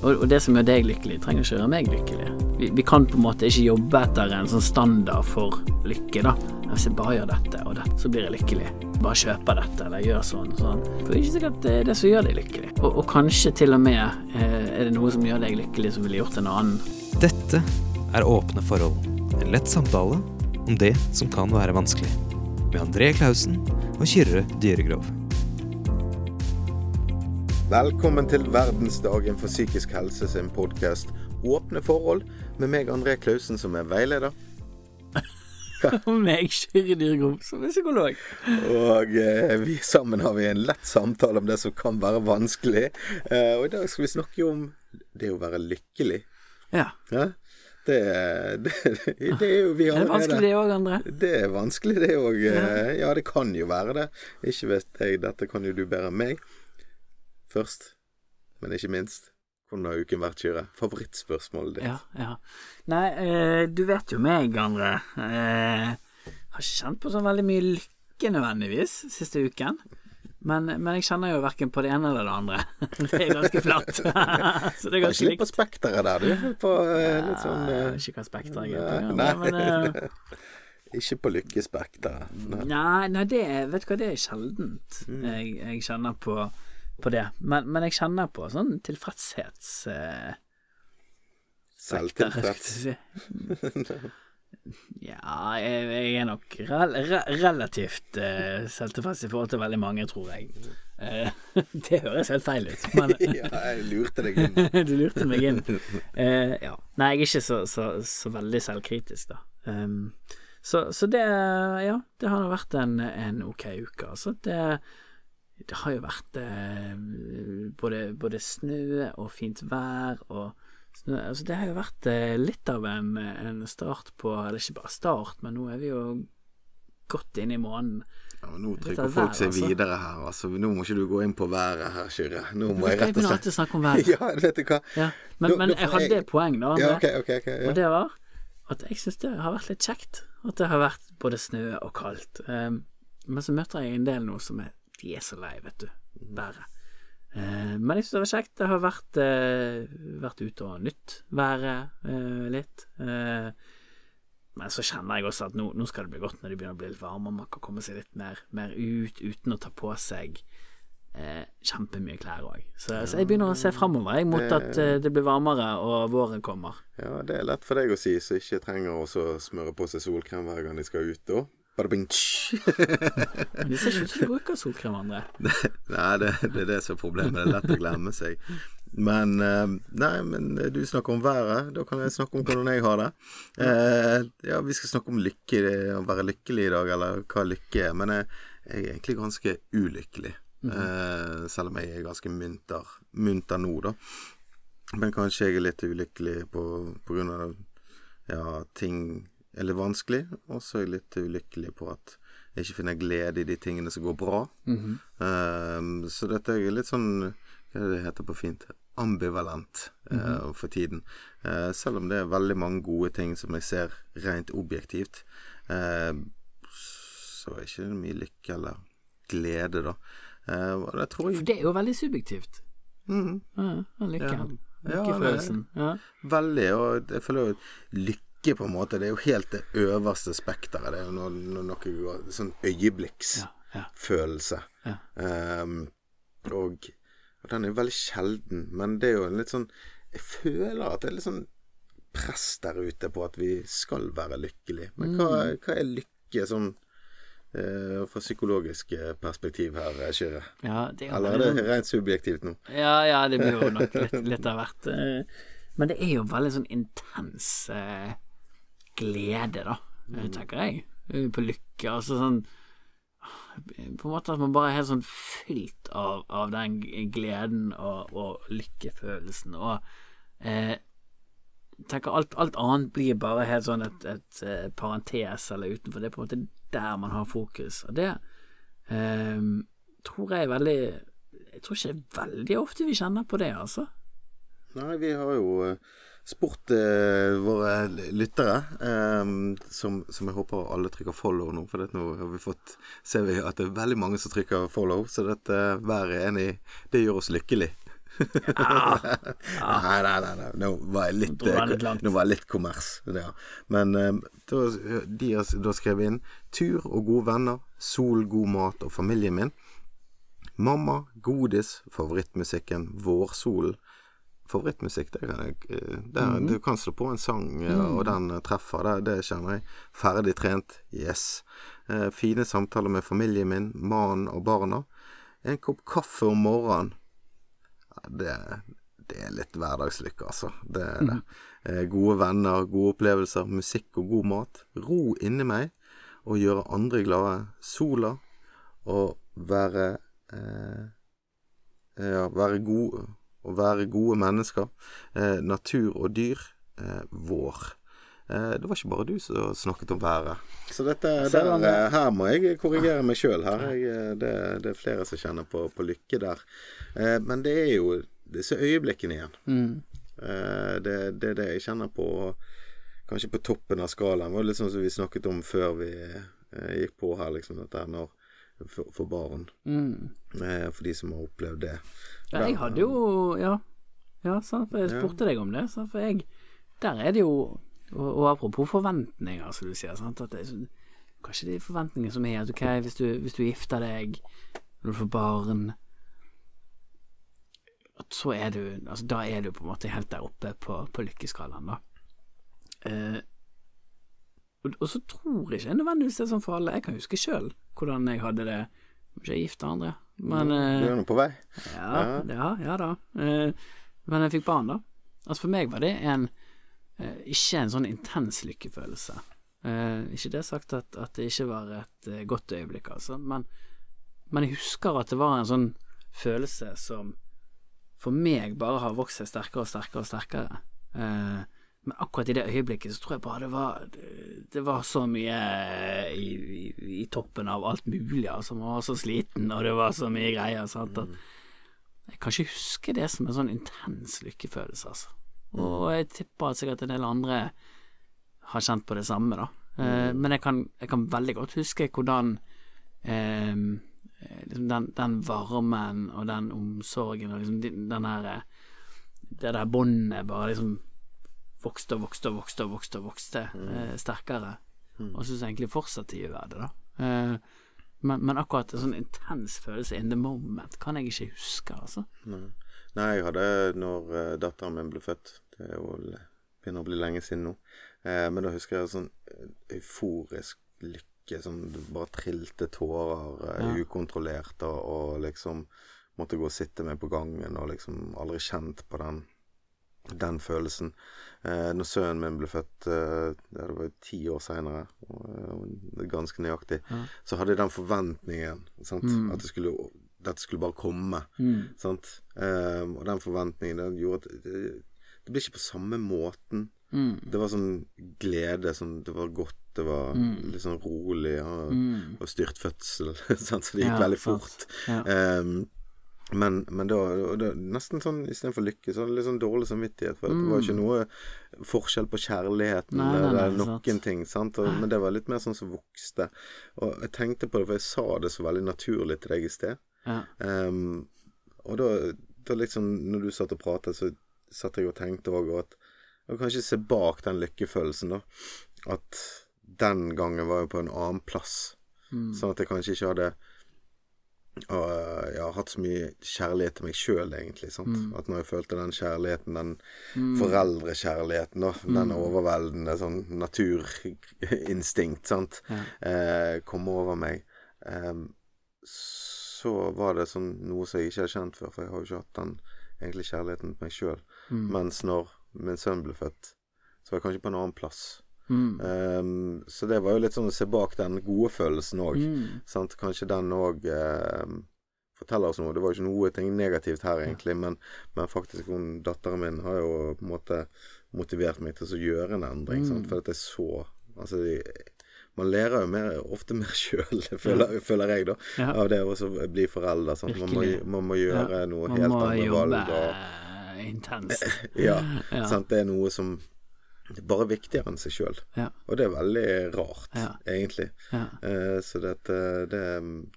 Og, det som gjør deg lykkelig, trenger ikke gjøre meg lykkelig. Vi, vi kan på en måte ikke jobbe etter en sånn standard for lykke, da. Hvis jeg bare gjør dette og dette, så blir jeg lykkelig. Bare kjøper dette eller gjør sånn sånn. For det er ikke sikkert det er det som gjør deg lykkelig. Og, og kanskje til og med eh, er det noe som gjør deg lykkelig som ville gjort en annen. Dette er Åpne forhold. En lett samtale om det som kan være vanskelig. Med André Klausen og Kyrre Dyregrov. Velkommen til verdensdagen for psykisk helse sin podkast Åpne forhold, med meg André Klausen som er veileder. Og meg, Kyrre Dyrgrom, som er psykolog. Og eh, vi sammen har vi en lett samtale om det som kan være vanskelig. Eh, og i dag skal vi snakke om det å være lykkelig. Ja. Ja? Det, det, det er jo vi Er det vanskelig det òg, André? Det er vanskelig, det òg. Ja, det kan jo være det. Ikke vet jeg, dette kan jo du bedre enn meg. Først, men ikke minst, hvordan har uken vært, Kyrre? Favorittspørsmålet ditt? Ja, ja. Nei, eh, du vet jo meg, André. Eh, har ikke kjent på så veldig mye lykke nødvendigvis siste uken. Men, men jeg kjenner jo verken på det ene eller det andre. Det er ganske flatt. så det er ganske litt på likt. spekteret der, du. På eh, litt sånn vet ikke hva spekter jeg er på. nei. Men, eh, Ikke på lykkespekteret. Nei. Nei, det Vet du hva, det er sjeldent Mm. jeg, jeg kjenner på, på det. Men, men jeg kjenner på sånn tilfredshets... Eh, Selvtilfreds. si. Ja, jeg, jeg er nok rel re relativt eh, selvtilfreds i forhold til veldig mange, tror jeg. Eh, det høres helt feil ut, men ja, jeg lurte deg inn. du lurte meg inn. Eh, ja. Nei, jeg er ikke så, så, så veldig selvkritisk, da. Um, så, så det Ja, det har vært en, en ok uke, altså. Det, det har jo vært eh, både, både snø og fint vær og snø Altså, det har jo vært eh, litt av en, en start på Eller ikke bare start, men nå er vi jo godt inne i måneden. Ja, men nå trykker er folk vær, seg altså. videre her. Altså, nå må ikke du gå inn på været her, Kyrre. Nå må jeg rett og slett alltid å snakke om været? Ja, vet du hva. Ja. Men, Nå- men nå jeg hadde jeg- et poeng, da. Ja, okay, okay, okay, Ja. Og det var at jeg syns det har vært litt kjekt. At det har vært både snø og kaldt. Um, men så møter jeg en del nå som er De er så lei, vet du. Været. Eh, men jeg syns det var kjekt. Det har vært, eh, vært ute og nytt været eh, litt. Uh, men så kjenner jeg også at nå, nå skal det bli godt når det begynner å bli litt varmere. Man kan komme seg litt mer, mer ut uten å ta på seg eh, kjempemye klær òg. Så, så jeg begynner å se framover jeg, det, at eh, det blir varmere og våren kommer. ja, det er lett for deg å si, så ikke trenger å smøre på seg solkrem hver gang de skal ut, da. Men det ser ikke ut som du bruker solkrem, André. Nei, det, det er det som er problemet. Det er lett å glemme seg. Men eh, Nei, men du snakker om været. Da kan jeg snakke om hvordan jeg har det. Eh, ja, vi skal snakke om lykke, å være lykkelig i dag, eller hva lykke er. Men jeg, jeg er egentlig ganske ulykkelig. eh, selv om jeg er ganske munter, munter nå, da. Men kanskje jeg er litt ulykkelig på, på grunn av ja, ting er litt vanskelig. Og så er jeg litt ulykkelig på at jeg ikke finner glede i de tingene som går bra. Ehm, så dette er litt sånn Hva det heter på fint? Ambivalent eh, for tiden. Uh, selv om det er veldig mange gode ting som jeg ser rent objektivt, uh, så er ikke mye lykke eller glede, da. Det tror For det er jo veldig subjektivt. Mm. -hmm. ja, lykken. Ja. Ja, Lykkefølelsen. Ja. Veldig, og jeg føler jo lykke på en måte, det er jo helt det øverste spekteret. Det er jo når, når noe går Sånn øyeblikksfølelse. Ja, ja. um, og, og den er jo veldig sjelden, men det er jo en litt sånn Jeg føler at det er litt sånn press der ute på at vi skal være lykkelige. Men hva, Mm. hva er lykke sånn Uh, fra psykologisk perspektiv her, Kyrre? ja, er Eller er det rent subjektivt nå? Ja, ja, det blir jo nok litt, litt av hvert. eh, Men det er jo veldig sånn intens eh, glede, da, eh, tenker jeg, eh, på lykke. Altså sånn På en måte at man bare er helt sånn fylt av, av den gleden og, og lykkefølelsen. Og eh, tenker alt, alt annet blir bare helt sånn et, et, et, parentes eller utenfor. Det er på en måte der man har fokus. Og det eh, tror jeg veldig Jeg tror ikke det er veldig ofte vi kjenner på det, altså. Nei, vi har jo eh, spurt eh, våre lyttere, eh, som, som jeg håper alle trykker follow nå, for nå har vi fått ser vi at det er veldig mange som trykker follow, så dette været er enig Det gjør oss lykkelig. Nei, nei, nei, nei. Nå var jeg litt, litt nå var jeg litt kommers. Ja. Men eh, da, de har da skrevet inn tur og gode venner, sol, god mat og familien min. Mamma, godis, favorittmusikken, vårsolen. Favorittmusikk, det kan jeg eh, det, mm. Du kan slå på en sang, eh, og den eh, treffer. Det, det kjenner jeg. Ferdig trent, yes. Eh, fine samtaler med familien min, mannen og barna. En kopp kaffe om morgenen. Det, det er litt hverdagslykke, altså. Det er det. Eh, gode venner, gode opplevelser, musikk og god mat. Ro inni meg og gjøre andre glade. Sola og være eh, Ja, være god Å være gode mennesker. Eh, natur og dyr. Eh, vår. Eh, det var ikke bare du som snakket om været. Så dette, der, det? eh, her må jeg korrigere meg sjøl. Det, det er flere som kjenner på, på lykke der. Eh, men det er jo disse øyeblikkene igjen. Mm. Eh, det, det er det jeg kjenner på Kanskje på toppen av skalaen. Det var litt sånn som vi snakket om før vi eh, gikk på her, liksom. Dette når for, for barn. Mm. Eh, for de som har opplevd det. Ja, jeg hadde jo Ja, ja sant, for jeg spurte deg om det. Sant, for jeg Der er det jo Og, og apropos forventninger, som du sier. Sant, at det er kanskje de forventningene som er at ok, hvis du, hvis du gifter deg, når du får barn at så er du Altså, da er du på en måte helt der oppe på, på lykkeskalaen, da. Eh, og, og så tror jeg ikke nødvendigvis det er sånn for alle. Jeg kan huske sjøl hvordan jeg hadde det. Ikke gift andre, men eh, Du er nå på vei. ja, ja, ja da. Eh, men jeg fikk barn, da. Altså For meg var det en eh, ikke en sånn intens lykkefølelse. Ikke det sagt at, at det ikke var et godt øyeblikk, altså, men, men jeg husker at det var en sånn følelse som for meg bare har vokst seg sterkere og sterkere og sterkere. Men akkurat i det øyeblikket så tror jeg bare det var Det var så mye i, i, i toppen av alt mulig, altså. Man var så sliten, og det var så mye greier. Sant? At jeg kan ikke huske det som en sånn intens lykkefølelse, altså. Og jeg tipper at sikkert en del andre har kjent på det samme, da. Eh, men jeg kan, jeg kan veldig godt huske hvordan eh, liksom den, den varmen og den omsorgen og liksom den den her eh, Det der båndet bare liksom vokste og vokste og vokste og vokste, vokste eh, sterkere. Og syns egentlig fortsatt de gjør det, da. Eh, men, men akkurat en sånn intens følelse in the moment kan jeg ikke huske, altså. Nei. Nei, jeg hadde når uh, datteren min ble født. Det er jo begynner å bli lenge siden nå. Eh, men da husker jeg sånn eh, euforisk lykke, som bare trilte tårer eh, Ja. ukontrollert, og, og liksom måtte gå og sitte med på gangen, og liksom aldri kjent på den den følelsen. Eh, når sønnen min ble født, eh, det var jo ti år seinere, ganske nøyaktig, Ja. så hadde jeg den forventningen. Mm. At det skulle, dette skulle bare komme. Mm. Sant? Ehm, og den forventningen den gjorde at det, det ble ikke på samme måten. Mm. Det var sånn glede, sånn Det var godt, det var Mm. litt sånn rolig. Og, Mm. og styrt fødsel, sant? så det gikk Ja, veldig fort. Ja. Ehm, men, men da, da Nesten sånn istedenfor lykke, så litt sånn dårlig samvittighet. For det var ikke noe forskjell på kjærligheten nei, Nei, nei, eller noen sant. ting. Sant? Og, men det var litt mer sånn som vokste. Og jeg tenkte på det, for jeg sa det så veldig naturlig til deg i sted. Ja. Um, og da, da liksom, når du satt og pratet, så satt jeg og tenkte òg at Og kanskje se bak den lykkefølelsen, da. At den gangen var jeg på en annen plass. Mm. Sånn at jeg kanskje ikke hadde øh, har hatt så mye kjærlighet til meg sjøl, egentlig. Mm. At når jeg følte den kjærligheten, den foreldrekjærligheten, da, Mm. den overveldende sånn naturinstinkt, sant, Ja. eh, kom over meg, eh, så var det sånn noe som jeg ikke hadde kjent før, for jeg har jo ikke hatt den egentlig kjærligheten til meg sjøl. Mm. Mens når min sønn ble født, så var jeg kanskje på en annen plass. Mm. Um, så det var jo litt sånn å se bak den gode følelsen òg. Mm. Kanskje den òg uh, forteller oss noe. Det var jo ikke noe ting negativt her, egentlig, men, men faktisk hun datteren min har jo på en måte motivert meg til å gjøre en endring. Sant? For at jeg så Altså, de, man lærer jo mer, ofte mer sjøl, føler, føler jeg, da, Ja. av det å bli forelder. Man, må, man må gjøre Ja. noe Man helt må jobbe valg. Og, intenst. ja, Ja. Sant? Det er noe som det er bare viktigere enn seg sjøl. Ja. Og det er veldig rart, Ja. egentlig. Ja. Eh, så dette, det,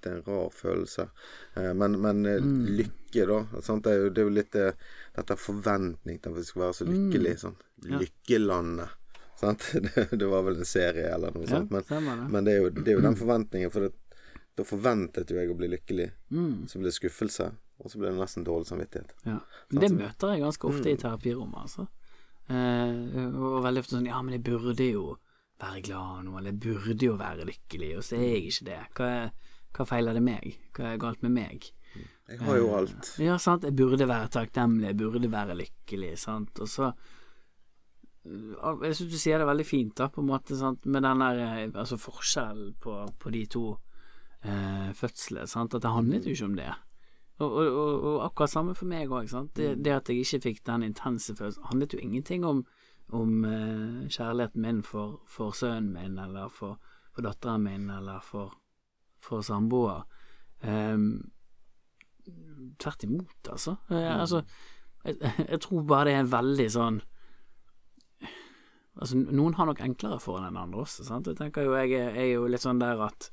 det er en rar følelse. Eh, men men eh, Mm. lykke, da. Sant? Det, er jo, det er jo litt eh, dette forventning til at vi skal være så lykkelige. Sånn. Mm. Ja. Lykkelandet. Sant? Det, det var vel en serie eller noe sånt. Men, men det, er jo, det er jo den forventningen. For da forventet jo jeg å bli lykkelig. Mm. Så ble det skuffelse, og så ble det nesten dårlig samvittighet. Ja. Men det møter jeg ganske ofte i terapirommet, altså. Eh, og veldig ofte sånn Ja, men jeg burde jo være glad nå, eller jeg burde jo være lykkelig, og så er jeg ikke det. Hva, hva feiler det meg? Hva er galt med meg? Jeg har jo alt. Ja, sant. Jeg burde være takknemlig, jeg burde være lykkelig, sant. Og så øh, Jeg syns du sier det veldig fint, da, på en måte, sant, med den der eh, Altså forskjellen på, på de to eh, fødslene, sant. At det handlet jo ikke om det. Og, og, og, og akkurat samme for meg òg. Det, det at jeg ikke fikk den intense følelsen, handlet jo ingenting om, om uh, kjærligheten min for, for sønnen min, eller for, for datteren min, eller for, for samboer. Um, tvert imot, altså. Eh, altså jeg, jeg tror bare det er veldig sånn Altså, noen har nok enklere for det enn andre også, sant. Jeg tenker jo, jeg jeg er jo litt sånn der at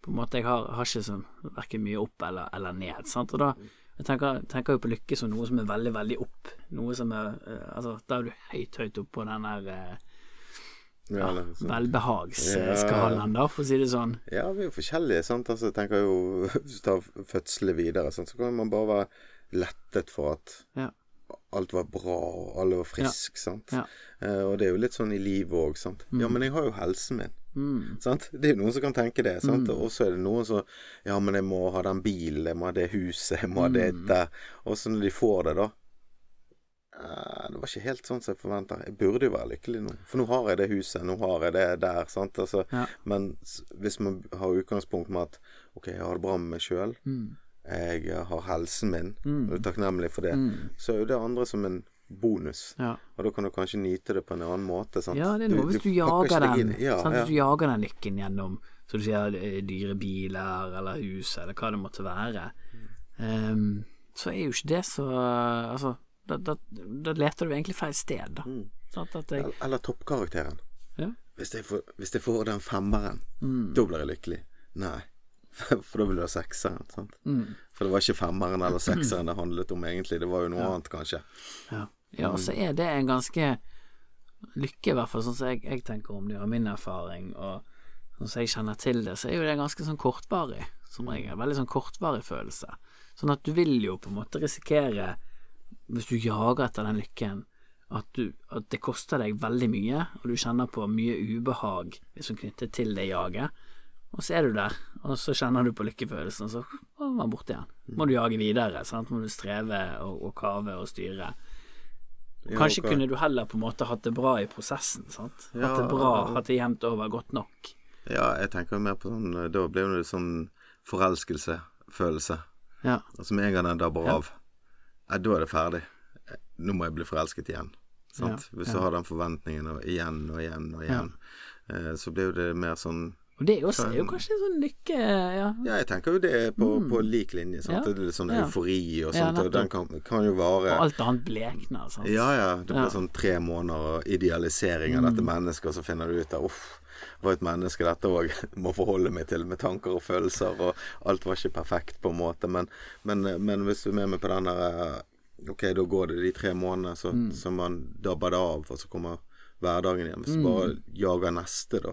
på en måte jeg har, har ikke sånn verken mye opp eller, eller ned, sant. Og da jeg tenker, tenker jo på lykke som noe som er veldig, veldig opp. Noe som er eh, Altså, da er du høyt, høyt opp på den der eh, Ja, sånn. velbehagsskalaen, da, for å si det sånn. Ja, vi er jo forskjellige, sant. Altså, jeg tenker jo Hvis du tar fødselen videre, sant, så kan man bare være lettet for at Ja. alt var bra, og alle var friske, sant. Ja. Eh, og det er jo litt sånn i livet òg, sant. Ja, men jeg har jo helsen min. Mm. Sant? Det er jo noen som kan tenke det. Mm. Og så er det noen som Ja, men jeg må ha den bilen, jeg må ha det huset, jeg må ha det Mm. der. Og så når de får det, da eh, Det var ikke helt sånn som jeg forventa. Jeg burde jo være lykkelig nå. For nå har jeg det huset, nå har jeg det der. Sant? Altså, Ja. Men hvis man har utgangspunkt med at OK, jeg har det bra med meg sjøl, Mm. jeg har helsen min, Mm. og er takknemlig for det, Mm. så er jo det andre som en bonus. Ja. Og da kan du kanskje nyte det på en annen måte. Sant? Ja, det er noe hvis du, du jager den Ja, sant? ja. Hvis du jager den lykken gjennom Så du sier eh, dyre biler eller hus eller hva det måtte være, um, så er jo ikke det så Altså, da, da, da leter du egentlig feil sted, da. Mm. Jeg, Eller, toppkarakteren. Ja. Hvis, jeg får, hvis jeg får den femmeren, Mm. da blir jeg lykkelig. Nei. For da vil du ha sekseren. Sant? mm, For det var ikke femmeren eller sekseren det handlet om egentlig. Det var jo noe annet, kanskje. ja. Ja, så er det en ganske lykke, i hvert fall sånn som jeg, jeg tenker om det, og min erfaring, og sånn som jeg kjenner til det, så er jo det ganske sånn kortvarig, som regel. Veldig sånn kortvarig følelse. Sånn at du vil jo på en måte risikere, hvis du jager etter den lykken, at, du, at det koster deg veldig mye, og du kjenner på mye ubehag liksom knyttet til det jaget. Og så er du der, og så kjenner du på lykkefølelsen, og så var den borte igjen. Må du jage videre, sant? må du streve og, og kave og styre. Ja, Kanskje hva- kunne du heller på en måte hatt det bra i prosessen, sant? Hatt det bra, hatt det jevnt over godt nok. Ja, jeg tenker mer på sånn Da blir det sånn forelskelsefølelse. Ja. Altså med en gang den dabber Ja. av, ja, da er det ferdig. Nå må jeg bli forelsket igjen. Sant? Ja, Hvis ja. du har den forventningen og igjen og igjen og igjen, eh, så blir jo det mer sånn Og det også er jo kanskje en sånn lykke Ja. Ja, jeg tenker jo det er på, på lik linje. Sant? Mm. Ja. Det er litt sånn eufori og Ja, sånt, og den kan, kan jo vare Og alt annet blekner, sant. Ja, ja. Det blir Ja. sånn tre måneder idealisering av dette mennesket, og så finner du ut av uff, var et menneske dette òg må forholde meg til, med tanker og følelser, og alt var ikke perfekt på en måte, men, men, men hvis du er med meg på den der eh, Ok, da går det de tre månedene, så, så man dabber det av, og så kommer hverdagen igjen. Hvis du bare jager neste, da,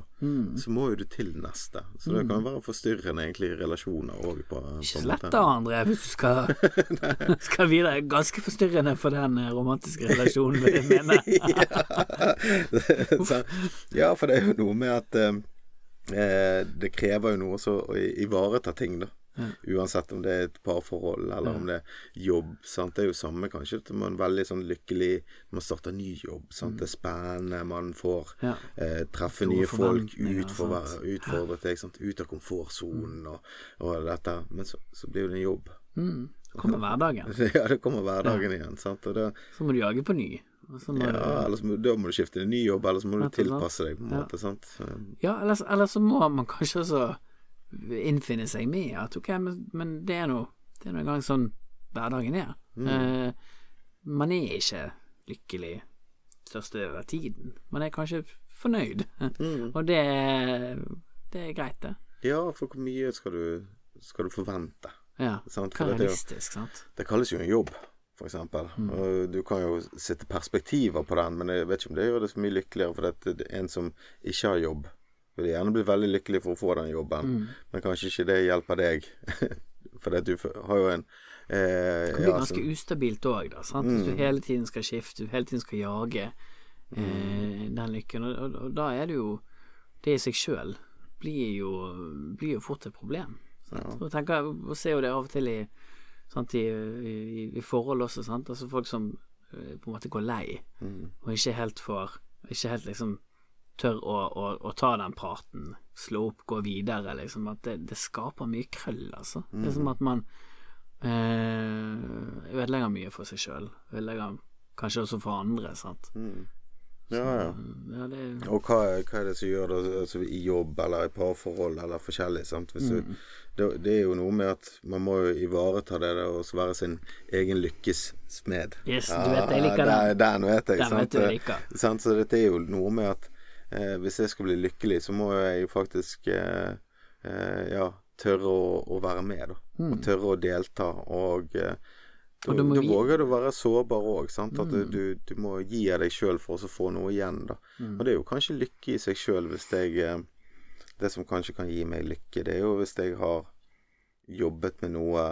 så må jo du til neste. Så det kan jo være forstyrrende egentlig i relasjoner òg, Ikke slett lett da, André, hvis du skal, skal videre. Ganske forstyrrende for den eh, romantiske relasjonen, vil jeg mene. ja. ja, for det er jo noe med at eh, eh, det krever jo noe å ivareta ting, da. Uansett om det er et parforhold eller om det er jobb. Sant? Det er jo samme kanskje at man er veldig sånn lykkelig Man starter ny jobb. Sant? Det er spennende. Man får Ja. eh, treffe Store nye folk. Utfordre, utfordre deg. Ut av komfortsonen og, og dette. Men så, så blir det en jobb. Mm. Kommer hverdagen. ja, det kommer hverdagen igjen. Sant? Det, Så må du jage på ny. Ja, eller ellers må, da må du skifte en ny jobb, eller så må du tilpasse deg på en Ja. måte. Sant? Ja ellers, eller så må man kanskje også innfinne seg med at ok, men, men det er nå det er nå engang sånn hverdagen er. Mm. Eh, man er ikke lykkelig største over tiden. Man er kanskje fornøyd, Mm. og det, det er greit, det. Ja, for hvor mye skal du, skal du forvente? Ja. Sant? For er det, realistisk, sant? det kalles jo en jobb, for eksempel. Mm. Og du kan jo sette perspektiver på den, men jeg vet ikke om det gjør det så mye lykkeligere, for det er en som ikke har jobb, vil gjerne bli veldig lykkelig for å få den jobben, Mm. men kanskje ikke det hjelper deg. for du har jo en eh, Det kan bli ja, ganske ustabilt òg, da. Sant? Hvis du hele tiden skal skifte, du hele tiden skal jage eh, den lykken, og, og, og da er det jo Det i seg sjøl blir, jo- blir jo fort et problem. Ja. Og tenker, og ser jo det av og til i, sant, i, i, i forhold også, sant. Altså folk som eh, på en måte går lei, og ikke helt får Ikke helt liksom tør å, å, å ta den praten, slå opp, gå videre, liksom. At det, det skaper mye krøll, altså. Det er som at man eh, ødelegger mye for seg sjøl. Ødelegger kanskje også for andre, sant. Ja, ja. Ja, det, Og hva, er- hva er det som gjør det altså, i jobb eller i parforhold eller forskjellig? Sant? Hvis du, det, det er jo noe med at man må jo ivareta det og være sin egen lykkes smed. Yes, du vet jeg liker den. Den vet jeg. Den sant? vet? Så dette er jo noe med at eh, hvis jeg skal bli lykkelig, så må jeg faktisk eh, eh, ja, tørre å, å være med, da. Og tørre å delta. Og eh, da, Hmm. Og da våger du å være sårbar òg. At Mm. du, du, må gi av deg sjøl for å få noe igjen. da Mm. Og det er jo kanskje lykke i seg sjøl hvis jeg eh, Det som kanskje kan gi meg lykke, det er jo hvis jeg har jobbet med noe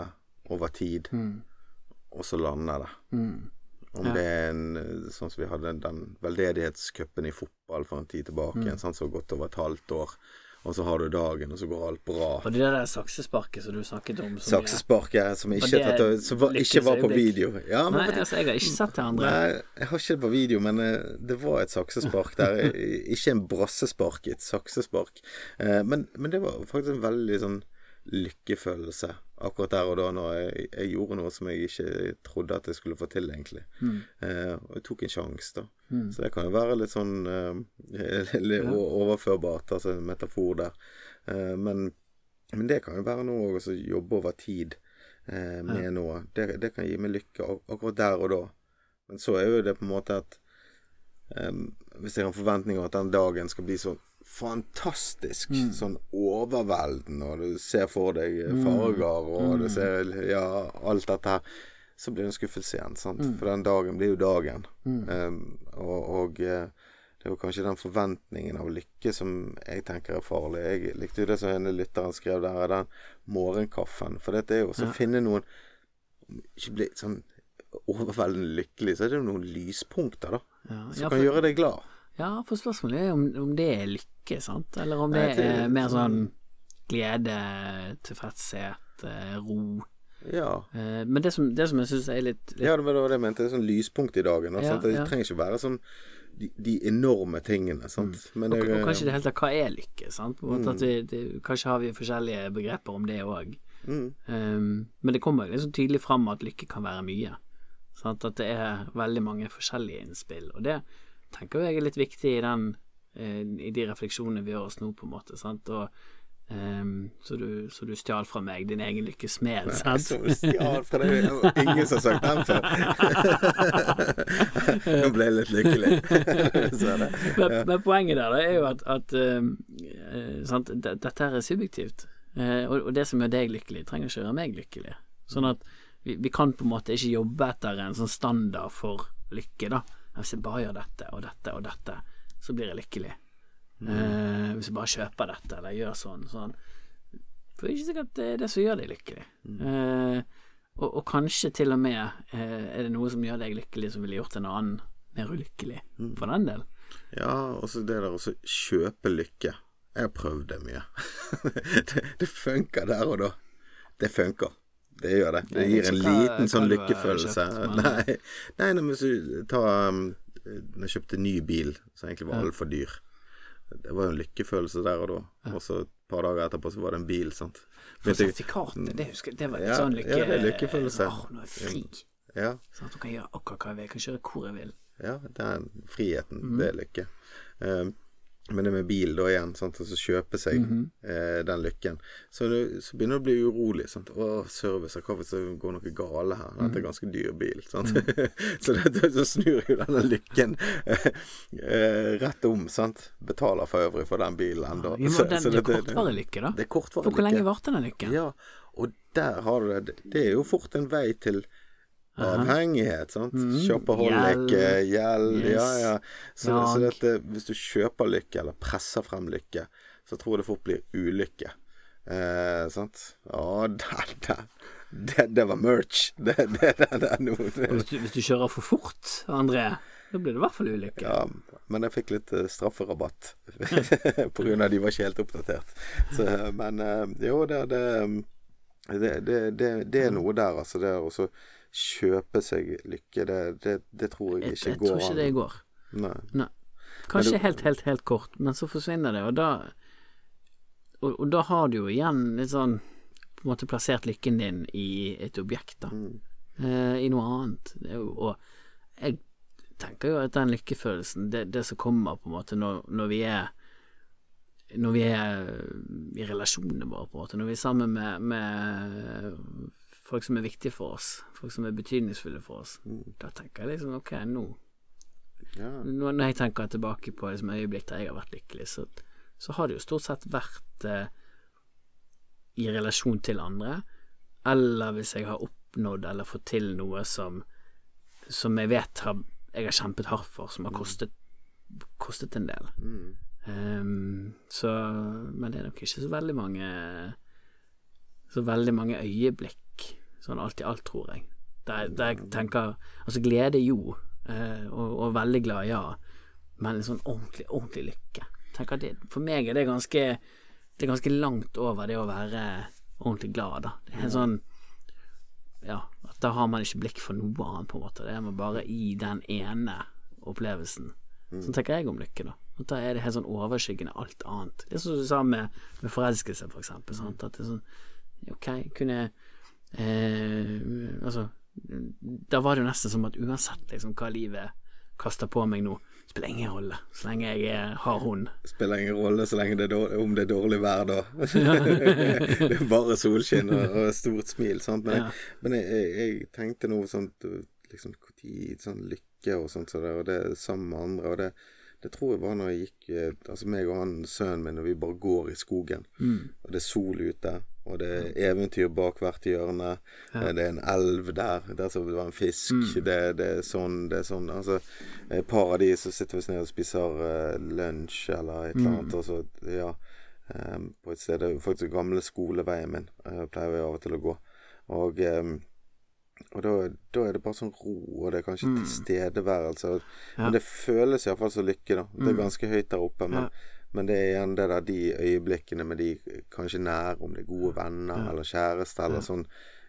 over tid, Mm. og så lander det. Om det er en eh, Sånn som vi hadde den veldedighetscupen i fotball for en tid tilbake, Mm. en sånn som har gått over et halvt år, og så har du dagen, og så går alt bra. og det der saksesparket som du snakket om som jeg- Saksesparket som, ikke, tatt, som var, ikke var på video. Ja, men Nei, altså, jeg har ikke sett det andre. Nei, jeg har ikke det på video, men eh, det var et saksespark der. Ikke en brassespark, et saksespark. Eh, Men, men det var faktisk en veldig sånn lykkefølelse akkurat der og da når jeg, jeg gjorde noe som jeg ikke trodde at jeg skulle få til, egentlig. Eh, og jeg tok en sjanse, da. Så det kan jo være litt sånn eh, litt overførbart, altså en metafor der. Eh, men, men det kan jo være noe å jobbe over tid eh, med noe. Det, det kan gi meg lykke akkurat der og da. Men så er jo det på en måte at em, Hvis jeg har en forventning om at den dagen skal bli så fantastisk, sånn overveldende, og du ser for deg farger, og du ser ja, alt dette her, så blir det en skuffelse igjen. Sant? For den dagen blir jo dagen. Um, og og eh, det jo kanskje den forventningen av lykke som jeg tenker er farlig. Jeg likte jo det som en lytteren skrev der, er den morgenkaffen. For dette er jo å ja. finne noen Ikke bli sånn overveldende lykkelig, så er det jo noen lyspunkter, da. Ja, Som ja, kan gjøre deg glad. Ja, for spørsmålet er om, om det er lykke, sant? Eller om det Nei, er mer sånn glede, tilfredshet, eh, ro. Ja. Eh, Men det som, det som jeg syns er litt, litt ja, det var det jeg mente. Det er sånn lyspunkt i dagen. Da, Ja? Det ja. trenger ikke være sånn de, de enorme tingene, sant. Men og, det, og kanskje det hele tatt hva er lykke, sant? På at vi, det, kanskje har vi forskjellige begreper om det òg. mm, men det kommer liksom tydelig fram at lykke kan være mye. Sant? At det er veldig mange forskjellige innspill. Og det tenker jeg er litt viktig i den eh, I de refleksjonene vi gjør oss nå, på en måte. Sant? Og, Um, så, du, så du stjal fra meg din egen lykkes smed, sant? Så stjal fra deg. Ingen som har sagt den før. Nå ble jeg litt lykkelig. Men, men poenget der da, er jo at, at sant? dette her er subjektivt. Uh, og, og det som gjør deg lykkelig, trenger ikke gjøre meg lykkelig. Sånn at vi, vi kan på en måte ikke jobbe etter en sånn standard for lykke, da. Hvis jeg bare gjør dette og dette og dette, så blir jeg lykkelig. Eh, hvis jeg bare kjøper dette eller gjør sånn sånn For det er ikke sikkert det er det som gjør deg lykkelig. Eh, og, og kanskje til og med eh, er det noe som gjør deg lykkelig som ville gjort en annen mer ulykkelig, for den del. Ja, og så det der å kjøpe lykke. Jeg har prøvd det mye. det, det funker der og da. Det funker. Det gjør det. Det gir en liten sånn lykkefølelse. Nei, nei, nei, hvis du tar Når jeg kjøpte ny bil, som egentlig var altfor dyr Det var jo en lykkefølelse der og da. Og så et par dager etterpå så var det en bil, sant. For sertifikatet, det husker jeg, det var litt sånn lykke... ja, det er lykkefølelse. Åh, nå er jeg fri. Ja, Sånn at du kan gjøre akkurat hva jeg vil, jeg kan kjøre hvor jeg vil. ja, den friheten, det er lykke. Um, men det med bil da igjen, sant, altså kjøpe seg eh, den lykken. Så, det, så begynner du å bli urolig. Sant? Å, service, hva hvis det går noe gale her? Dette er ganske dyr bil. Sant? så det, så snur jo denne lykken eh, eh, rett om, sant. Betaler for øvrig for den bilen ennå. Ja, det, det er kortvarig lykke, da. Det er kortvarig For hvor lenge lykke. varte den lykken? Ja, og der har du det. Det er jo fort en vei til avhengighet, sant. Shopaholic, Gjeld. eh, Yes. ja ja. Så, ja. så dette, hvis du kjøper lykke, eller presser frem lykke, så tror jeg det fort blir ulykke. Eh, sant. Å, der, der. Det, det var merch. Det, det. Hvis du, hvis du kjører for fort, André, da blir det i hvert fall ulykke. Ja, men jeg fikk litt eh, strafferabatt på grunn av de var ikke helt oppdatert. Så, men eh, jo, det, det, det, det, er noe der, altså. Det er så kjøpe seg lykke, det, det, det tror jeg Jeg, ikke jeg går tror ikke det går. Nei. Nei. Kanskje du- helt, helt, helt kort, men så forsvinner det, og da og, og da har du jo igjen litt sånn på en måte plassert lykken din i et objekt, da. Mm. Eh, I noe annet. Det jo, og jeg tenker jo at den lykkefølelsen, det, det som kommer på en måte når, når vi er når vi er i relasjonene våre, på en måte, når vi er sammen med, med folk som er viktige for oss, folk som er betydningsfulle for oss, da tenker jeg liksom ok, nå Ja. når når jeg tenker tilbake på liksom, øyeblikk der jeg har vært lykkelig, så, så har det jo stort sett vært eh, i relasjon til andre, eller hvis jeg har oppnådd eller fått til noe som, som jeg vet har, jeg har kjempet hardt for, som har kostet, kostet en del. Mm. Um, så Men det er nok ikke så veldig mange Så veldig mange øyeblikk, sånn alt i alt, tror jeg. Der, der jeg tenker Altså, glede, jo, eh, og, og veldig glad, ja, men en sånn ordentlig, ordentlig lykke. Tenker det, for meg er det ganske Det er ganske langt over det å være ordentlig glad, da. Det er en sånn Ja, at da har man ikke blikk for noe annet, på en måte. Det er man bare i den ene opplevelsen. Sånn tenker jeg om lykke, da. At da er det helt sånn overskyggende alt annet. Det er som du sa med, med forelskelse, for eksempel. Sant? At det er sånn Ok, kunne eh, Altså, da var det jo nesten som at uansett liksom hva livet kaster på meg nå, spiller ingen rolle. Så lenge jeg har hund. Spiller ingen rolle så lenge det er dårlig, om det er dårlig vær, da. det er bare solskinn og, og stort smil. Sant? Men, Ja. jeg, men jeg, jeg, tenkte noe sånt liksom, tid, sånn lykke og sånt, så det, og det sammen med andre. Og det, det tror jeg var når jeg gikk eh, Altså meg og han sønnen min, og vi bare går i skogen. Og det er sol ute, og det er eventyr bak hvert hjørne. Ja. Det er en elv der, der som det var en fisk. Det, det er sånn, det er sånn. Altså, et par av de så sitter vi oss ned og spiser uh, lunsj eller et eller annet, og så, ja um, På et sted Det er faktisk gamle skoleveien min, Jeg pleier jeg av og til å gå. Og um, og da, da er det bare sånn ro, og det er kanskje tilstedeværelse. Ja. Men det føles iallfall som lykke, da. Det er ganske høyt der oppe, men, men det er igjen det der de øyeblikkene med de kanskje nære, om det er gode venner eller kjæreste eller sånn.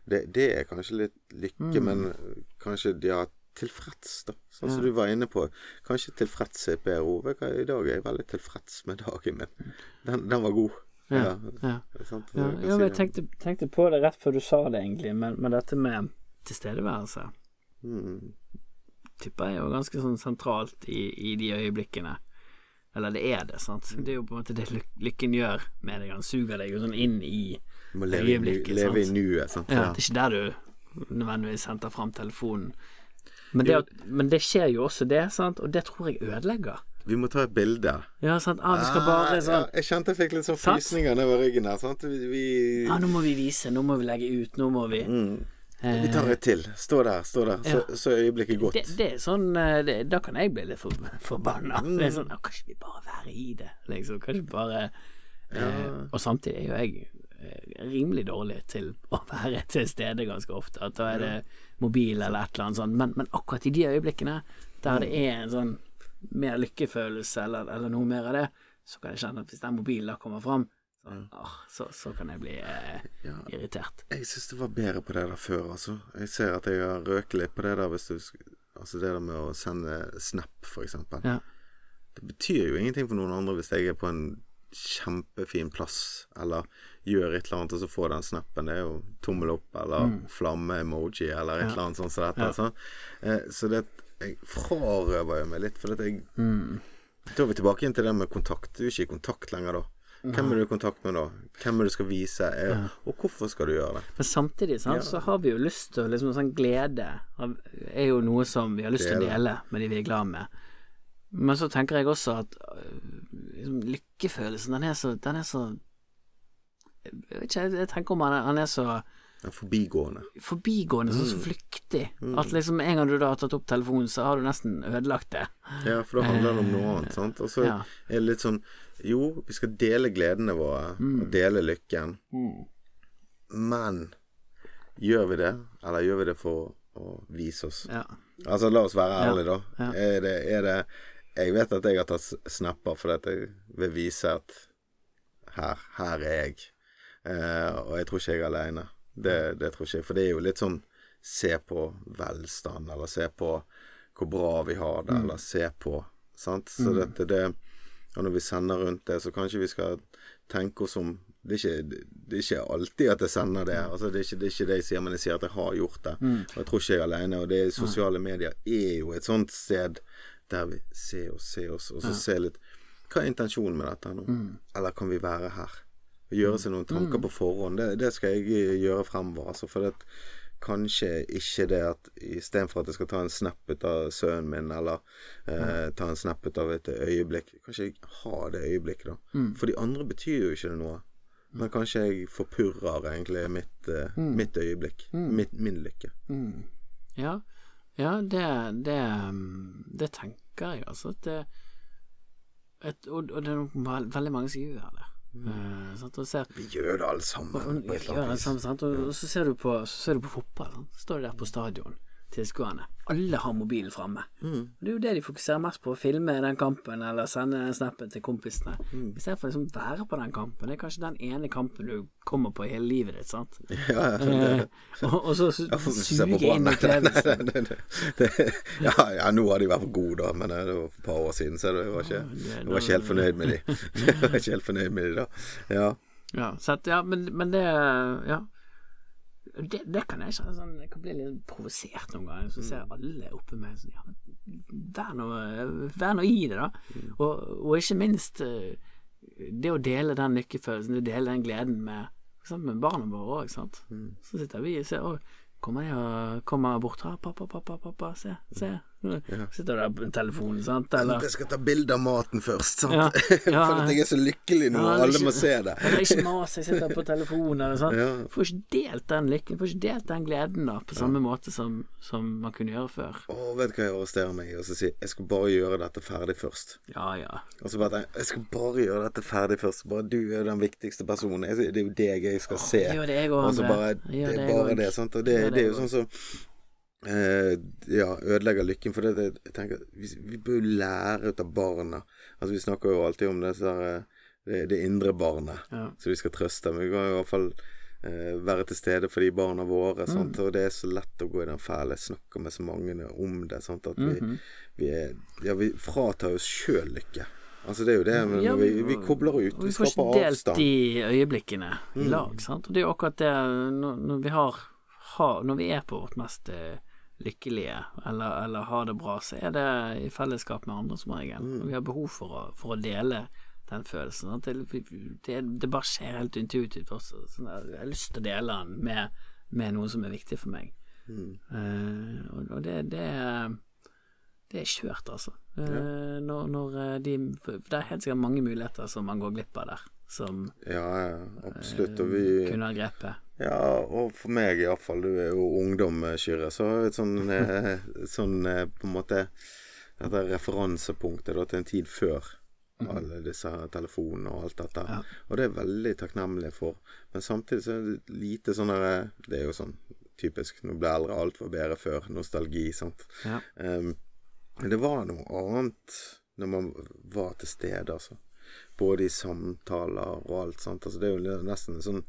Det, det er kanskje litt lykke, men kanskje ja, tilfreds, da. Sånn som du var inne på. Kanskje tilfreds er du hva, I dag er jeg veldig tilfreds med dagen min. Den, den var god. Ja, ja. Sant, Ja, jeg ja, jeg tenkte, tenkte på det rett før du sa det, egentlig, men, men dette med tilstedeværelse Mm. tipper jeg er jo ganske sånn sentralt i, i de øyeblikkene. Eller det er det, sant. Det er jo på en måte det lykken gjør med deg. Han suger deg jo sånn inn i Du må leve, i, leve i nuet. Sant? Ja, det er ikke der du nødvendigvis henter fram telefonen. Men det, men det skjer jo også det, sant, og det tror jeg ødelegger. Vi må ta et bilde. Ja, sant. Ah, vi skal bare sånn ja, Jeg kjente jeg fikk litt sånn frysninger nedover ryggen her. Sant? Vi, vi, ah, nå må vi vise, nå må vi legge ut, nå må vi mm, vi tar et til. Stå der, stå der. Så, så er øyeblikket godt. det, det er sånn eh, det, Da kan jeg bli litt for, forbanna. Mm. Det er sånn «Å, Kan ikke vi bare være i det? Liksom, kan ikke bare eh, Og samtidig er jo jeg eh, rimelig dårlig til å være til stede ganske ofte. At da er det mobil eller et eller annet sånt. Men, men akkurat i de øyeblikkene der det er en sånn mer lykkefølelse eller, eller noe mer av det, så kan jeg kjenne at hvis den mobilen da kommer fram, så, åh, så, så kan jeg bli eh, Ja. irritert. Jeg syns det var bedre på det der før, altså. Jeg ser at jeg har røket litt på det der hvis du Altså det der med å sende snap, for eksempel. Ja. Det betyr jo ingenting for noen andre hvis jeg er på en kjempefin plass, eller gjør et eller annet, og så får den snappen. Det er jo tommel opp eller flamme-emoji eller et eller annet sånt som dette. Mm. Ja. sant? Eh, så det jeg frarøver jo meg litt, for at jeg Da er vi tilbake igjen til det med kontakt. Du er ikke i kontakt lenger da. Hvem er du i kontakt med da? Hvem er du skal vise? Er, Og hvorfor skal du gjøre det? Men samtidig sant, så har vi jo lyst til liksom sånn glede er jo noe som vi har lyst til å Dele. med de vi er glad med. Men så tenker jeg også at øh, liksom, lykkefølelsen, den er så Den er så Jeg ikke, jeg tenker om han er, han er så Den forbigående. forbigående, så, Mm. så flyktig. At liksom en gang du da har tatt opp telefonen, så har du nesten ødelagt det. Ja, for da handler det om noe annet, sant. Og så Ja. er det litt sånn Jo, vi skal dele gledene våre, og dele lykken. Men gjør vi det, eller gjør vi det for å vise oss? Ja. Altså, la oss være Ja, ærlige, da. ja. Er, det, er det Jeg vet at jeg har tatt snapper fordi jeg vil vise at her, her er jeg. Eh, og jeg tror ikke jeg er aleine. Det, det tror ikke jeg. For det er jo litt sånn se på velstand, eller se på hvor bra vi har det, eller se på Sant? Så dette det Og når vi sender rundt det, så kanskje vi skal tenke oss om det er, ikke, det er ikke alltid at jeg sender det. Altså, det, er ikke, det er ikke det jeg sier, men jeg sier at jeg har gjort det. Og jeg tror ikke jeg er alene. Og det sosiale medier er jo et sånt sted der vi ser oss, ser oss, og så ser litt Hva er intensjonen med dette nå? Eller kan vi være her? Og gjøre seg noen tanker på forhånd. Det, det skal jeg eh, gjøre fremover. Altså, for det, kanskje ikke det at istedenfor at jeg skal ta en snap ut av sønnen min, eller eh, ta en snap ut av et øyeblikk, kanskje jeg har det øyeblikket, da. For de andre betyr jo ikke det noe. Men kanskje jeg forpurrer egentlig mitt, eh, mitt øyeblikk. Mitt, min lykke. Ja, ja det, det, det tenker jeg, altså. At det, et, og, og det er nok veldig mange som gjør det. Eh, sant? Og ser, Vi gjør det alle sammen. og, og, gjør det vis. samme, sant? Og, og så ser du på, så ser du på fotball. Sant? Står du der på stadion, tilskuerne. Alle har mobilen framme. Mm. Det er jo det de fokuserer mest på, å filme den kampen eller sende den snappen til kompisene. Mm. Istedenfor liksom være på den kampen. Det er kanskje den ene kampen du kommer på i hele livet ditt, sant. Ja, ja, Eh, og, og så Ja, for suge inn opplevelsen. Ja, ja, nå har de vært gode, da, men det var for et par år siden, så jeg var ikke, jeg var ikke helt fornøyd med de. Jeg var ikke helt fornøyd med de da. Ja. Ja, så at, ja men, men det Ja. Det, det kan jeg kjenne sånn Jeg kan bli litt provosert noen ganger. Så ser alle oppe med sånn Ja, men vær nå, vær nå i det, da. Og, og ikke minst eh, det å dele den lykkefølelsen, det å dele den gleden med med barna våre òg, sant. Så sitter vi og ser Å, Kommer de og kommer bort her, 'Pappa, pappa, pappa, se, se.' Sitter der på telefonen, sant, eller Jeg skal ta bilde av maten først, sant? Ja, ja. For at jeg er så lykkelig nå, Ja, er alle ikke- må se det. Eller ikke mas, jeg sitter på telefonen eller sånn. Ja. Får ikke delt den lykken, får ikke delt den gleden da, på samme måte som, som man kunne gjøre før. Å, vet du hva jeg arresterer meg i? Og så sier jeg skal bare gjøre dette ferdig først. Ja, ja. Og så bare tenker jeg skal bare gjøre dette ferdig først. Bare du er den viktigste personen. Det er jo deg jeg skal se. det Og så bare Det det er bare det, sant. Og det, det det er jo sånn som eh, Ja, ødelegger lykken. For det, det, jeg tenker Vi, vi bør jo lære ut av barna. Altså Vi snakker jo alltid om det, så der, eh, det, det indre barnet Ja. som vi skal trøste. Men vi kan i hvert fall eh, være til stede for de barna våre. Sant? Og det er så lett å gå i den fæle. Jeg snakker med så mange om det. Sant? At vi, vi, er, ja, vi fratar oss sjøl lykke. Altså Det er jo det men Ja, vi, vi kobler ut. vi, Vi vi får ikke delt de øyeblikkene i lag, sant. Og det er jo akkurat det når, når vi har, har Når vi er på vårt mest eh, lykkelige, eller, eller har det bra, så er det i fellesskap med andre som regel. Og vi har behov for å, for å dele den følelsen. Det, det, det bare skjer helt intuitivt også. Sånn jeg har lyst til å dele den med, med noe som er viktig for meg. Eh, og, og det, det det er kjørt, altså. Eh, når, når eh, de det er helt sikkert mange muligheter som man går glipp av der, som Ja, ja, absolutt. Og vi kunne ha grepet. Ja, og for meg iallfall, du er jo ungdom, eh, Kyrre, så et sånn, eh, sånn eh, på en måte Dette referansepunktet da, til en tid før alle disse telefonene og alt dette. Ja. Og det er veldig takknemlig for. Men samtidig så er det lite sånn der eh, Det er jo sånn typisk du blir eldre, alt var bedre før. Nostalgi, sant. Ja. Um, men det var noe annet når man var til stede, altså. Både i samtaler og alt sånt. Altså, det er jo nesten en sånn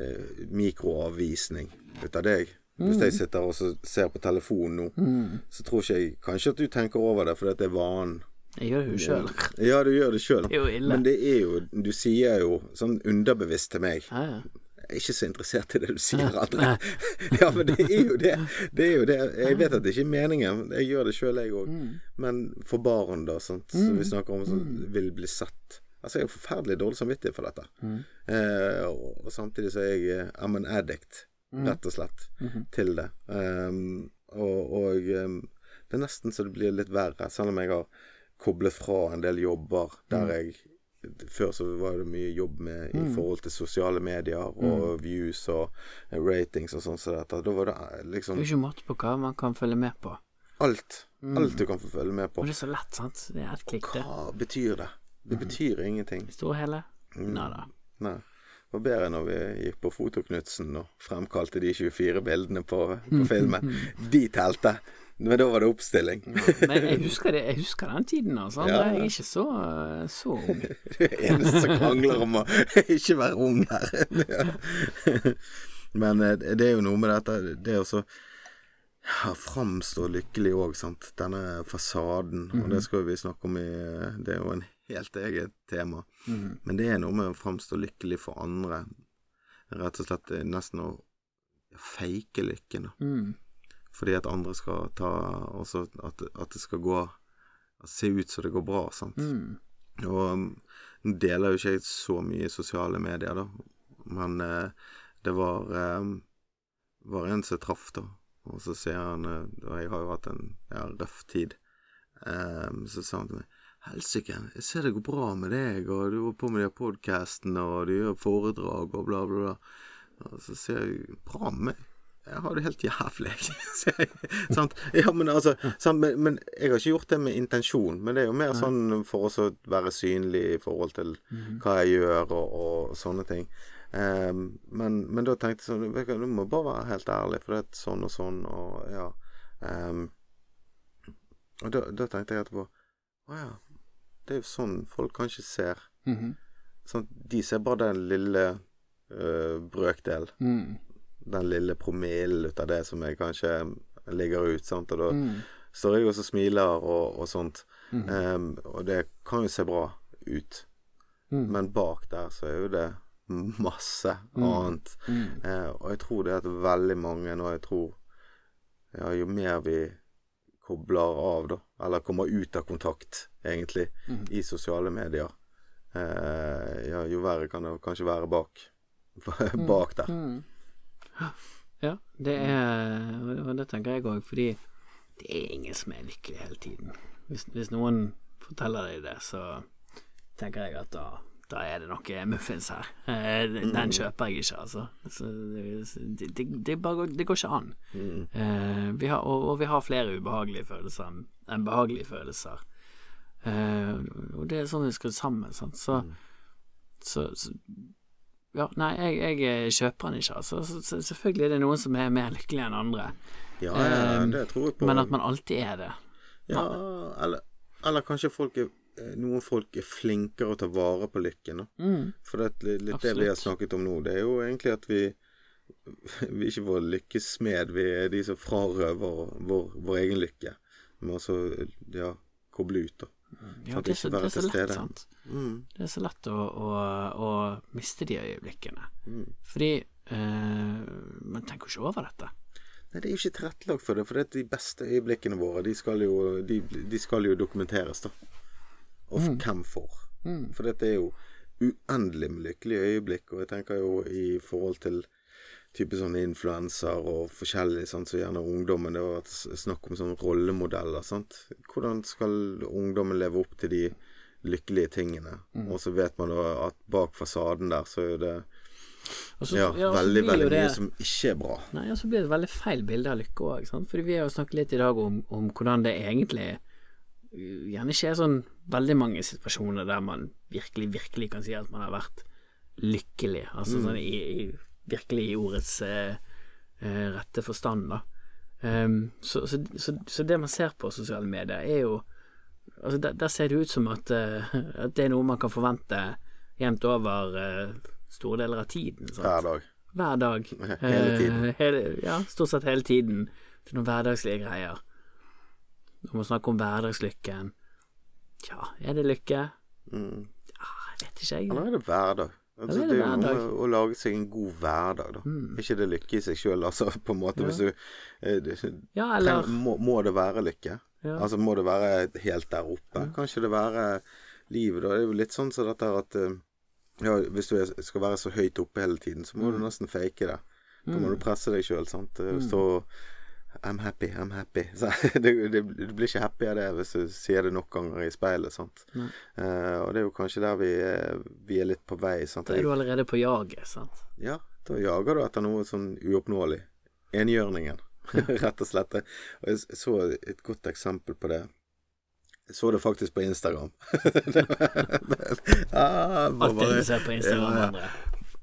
eh, mikroavvisning ut av deg. Hvis jeg sitter og ser på telefonen nå, så tror ikke jeg kanskje at du tenker over det at det er vanen. Jeg gjør det jo sjøl. Ja, du gjør det sjøl. Men det er jo Du sier jo sånn underbevisst til meg Ja, ja. Jeg er ikke så interessert i det du sier, André. ja, men det er jo det. Det er jo det. Jeg vet at det ikke er meningen. Jeg gjør det sjøl, jeg òg. Men for barn, da, sant, som vi snakker om, som vil bli sett. Altså, jeg har forferdelig dårlig samvittighet for dette. Eh, og, og samtidig så er jeg eh, I'm an addict, rett og slett, til det. Um, og og um, det er nesten så det blir litt verre, selv om jeg har koblet fra en del jobber der jeg før så var det mye jobb med i forhold til sosiale medier og views og eh, ratings og sånn som dette. Da var det liksom Det liksom er ikke måte på hva man kan følge med på. alt. Alt du kan få følge med på. Og det er så lett, sant. Det er ett klikk, det. Hva betyr det? Det betyr ingenting. Og hele. Nei da. Nei. Det var bedre når vi gikk på Fotoknutsen og fremkalte de 24 bildene på, på filmen. De telte. Men da var det oppstilling. Men jeg husker, det, jeg husker den tiden, altså. Ja. Jeg er ikke så, så ung. Det eneste som krangler om å ikke være ung her. Ja. Men eh, det er jo noe med dette Det å så ja, framstå lykkelig òg, sant. Denne fasaden. Og det skal vi snakke om i Det er jo en helt eget tema. Men det er noe med å framstå lykkelig for andre. Rett og slett eh, nesten å fake lykken. Mm. Fordi at andre skal ta Også at, at det skal gå Se ut som det går bra, sant. Mm. Og um, nå deler jo ikke jeg så mye i sosiale medier, da. Men eh, det var eh, var en som traff, da. Og så sier han eh, Og jeg har jo hatt en ja, røff tid. Eh, så sa han til meg Helsike, jeg ser det går bra med deg, og du holder på med de podkastene, og du gjør foredrag, og bla, bla, bla. Og så sier jeg Bra med meg. Jeg har det helt jævlig, sier jeg. Sant? Ja, men altså sant? Men, men jeg har ikke gjort det med intensjon. Men det er jo mer sånn for oss å være synlig i forhold til hva jeg gjør, og, og sånne ting. Um, men, men da tenkte jeg sånn Du du må bare være helt ærlig, for det er sånn og sånn, og ja. Um, og da, da tenkte jeg etterpå Å ja. Det er jo sånn folk kanskje ser. Mhm. Sånn, de ser bare den lille øh, brøkdel. Mm. Den lille promillen ut av det som jeg kanskje ligger ut. Sant? Og da Mm. står jeg også og smiler og, og sånt. Ehm, og det kan jo se bra ut. Mm. Men bak der så er jo det masse annet. Mm. Eh, og jeg tror det at veldig mange, og jeg tror ja, jo mer vi kobler av, da, eller kommer ut av kontakt, egentlig, mm. i sosiale medier, eh, ja, jo verre kan det kanskje være bak. bak der. Mm. Ja, det er Og det tenker jeg òg, fordi det er ingen som er lykkelig hele tiden. Hvis, hvis noen forteller deg det, så tenker jeg at da, da er det noe muffins her. Eh, Den kjøper jeg ikke, altså. Så det, det, det, går- det går ikke an. Eh, vi har, og, og vi har flere ubehagelige følelser enn behagelige følelser. Uh, og det er sånn vi skal sammen, sant. Så, så, så ja, nei, jeg, jeg kjøper den ikke, altså. Så, så, selvfølgelig er det noen som er mer lykkelige enn andre, Ja, ja, det tror jeg på. men at man alltid er det. Ja, eller, eller kanskje folk er noen folk er flinkere å ta vare på lykken. Mm. For det, litt, litt det vi har snakket om nå, det er jo egentlig at vi vi er ikke vår lykkesmed. vi er de som frarøver vår, vår egen lykke. Må også ja, koble ut, da. Ja, det er så, det er så lett, sant. Mm, Det er så lett å, å, å miste de øyeblikkene. mm. Fordi eh, man tenker jo ikke over dette. Nei, det er jo ikke tilrettelagt for det, for det de beste øyeblikkene våre, de skal jo, de, de skal jo dokumenteres, da. Og for hvem for? Mm. For dette er jo uendelig med lykkelige øyeblikk, og jeg tenker jo i forhold til type sånne influenser og forskjellig, sånn, så gjerne ungdommen Det har vært snakk om sånne rollemodeller, sant. Hvordan skal ungdommen leve opp til de lykkelige tingene? Og så vet man da at bak fasaden der så er det så- ja, ja, veldig, veldig det- mye som ikke er bra. Nei, og så blir det veldig feil bilde av lykke òg, fordi vi har jo snakket litt i dag om, om hvordan det egentlig uh, gjerne ikke er sånn veldig mange situasjoner der man virkelig, virkelig kan si at man har vært lykkelig, altså sånn i, i virkelig i ordets eh, eh, rette forstand, da. Um, så, så, så, så det man ser på sosiale medier, er jo Altså, der, der ser det ut som at, uh, at det er noe man kan forvente jevnt over uh, store deler av tiden. Sant? Hver dag. Hver dag. Hele tiden. Uh, hele, ja, stort sett hele tiden. Til noen hverdagslige greier. Når man snakker om hverdagslykken Tja, er det lykke? Mm. Ja, jeg vet ikke, jeg. Eller er det hverdag? Altså, det er det er jo noe med å lage seg en god hverdag, da. Mm. Ikke det lykke i seg sjøl, altså, på en måte. Ja. Hvis du eh, du- Ja, eller trenger, må, må det være lykke? ja. Altså, må det være helt der oppe? Ja. ikke det være livet, da. Det er jo litt sånn som dette at eh, ja, Hvis du skal være så høyt oppe hele tiden, så må du Mm. nesten fake det. Da må du Mm. presse deg sjøl, sant. Mm. I'm happy, I'm happy. Du, det, du blir ikke happy av det hvis du sier det nok ganger i speilet, sant. Eh, og det er jo kanskje der vi, er- vi er litt på vei, sant. Da er du allerede på jaget, sant. Ja, da jager du etter noe sånn uoppnåelig. Enhjørningen, rett og slett. Og jeg så et godt eksempel på det. Jeg så det faktisk på Instagram. ah, bare- du ser på Instagram, Ja. André.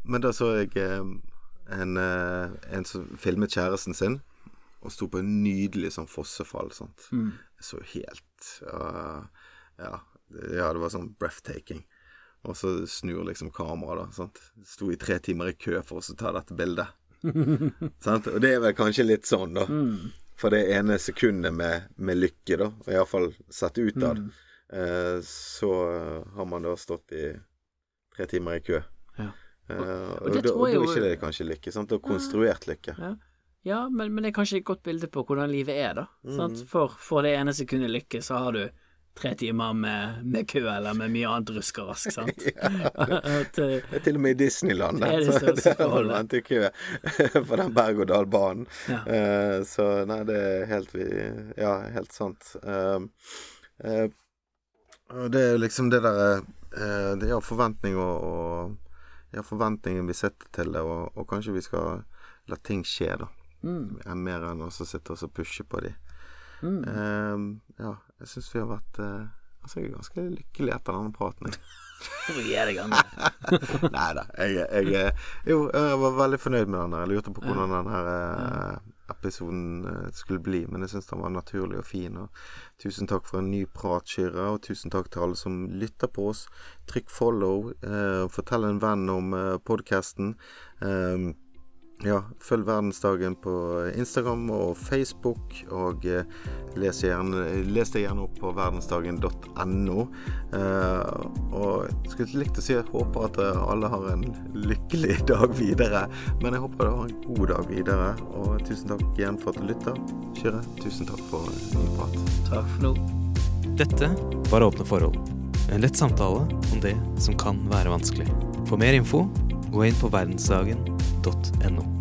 Men da så jeg um, en, uh, en som filmet kjæresten sin, og sto på en nydelig sånn fossefall. Sant? Mm. Så helt ja, ja, det- ja, det var sånn breathtaking. Og så snur liksom kameraet, da. Sant? Sto i tre timer i kø for å ta dette bildet. sant? Og det er vel kanskje litt sånn, da. Mm. For det ene sekundet med, med lykke, da, og iallfall sett utad, Mm. eh, så har man da stått i tre timer i kø. Ja. Eh, og og, det da, tror og da er jo- ikke det kanskje lykke. Sant? Er konstruert lykke. Ja, ja men, men det er kanskje et godt bilde på hvordan livet er, da. Mhm. For, for det ene sekundet lykke, så har du tre timer med, med kø eller med mye annet rusk og rask, sant. At, uh, Det er til og med i Disneyland. Det det så største der har du forholdet. i kø for den berg-og-dal-banen. ja. Uh, så nei, det er helt vi- Ja, helt sant. Uh, det er liksom det derre Det er forventning og, og Ja, forventningen vi setter til det, og, og kanskje vi skal la ting skje, da. Mm. Mer enn å så sitte og pushe på de. Mm. Eh, ja, jeg syns vi har vært uh, Altså, jeg er ganske lykkelig etter denne praten. Nei da. Jeg, jeg, jo, jeg var veldig fornøyd med den. der. Jeg lurte på hvordan den her eh, episoden eh, skulle bli, men jeg syns den var naturlig og fin. Og tusen takk for en ny prat, Kyrre, og tusen takk til alle som lytter på oss. Trykk follow. Eh, fortell en venn om podkasten. Eh, ja, følg Verdensdagen på Instagram og Facebook, og eh, les, gjerne, les deg gjerne opp på verdensdagen.no. Eh, og jeg skulle likt å si jeg håper at eh, alle har en lykkelig dag videre, men jeg håper du har en god dag videre. Og tusen takk igjen for at du lytter. Kyrre, tusen takk for ny prat. Takk for nå. Dette var Åpne forhold. En lett samtale om det som kan være vanskelig. For mer info, gå inn på verdensdagen.no.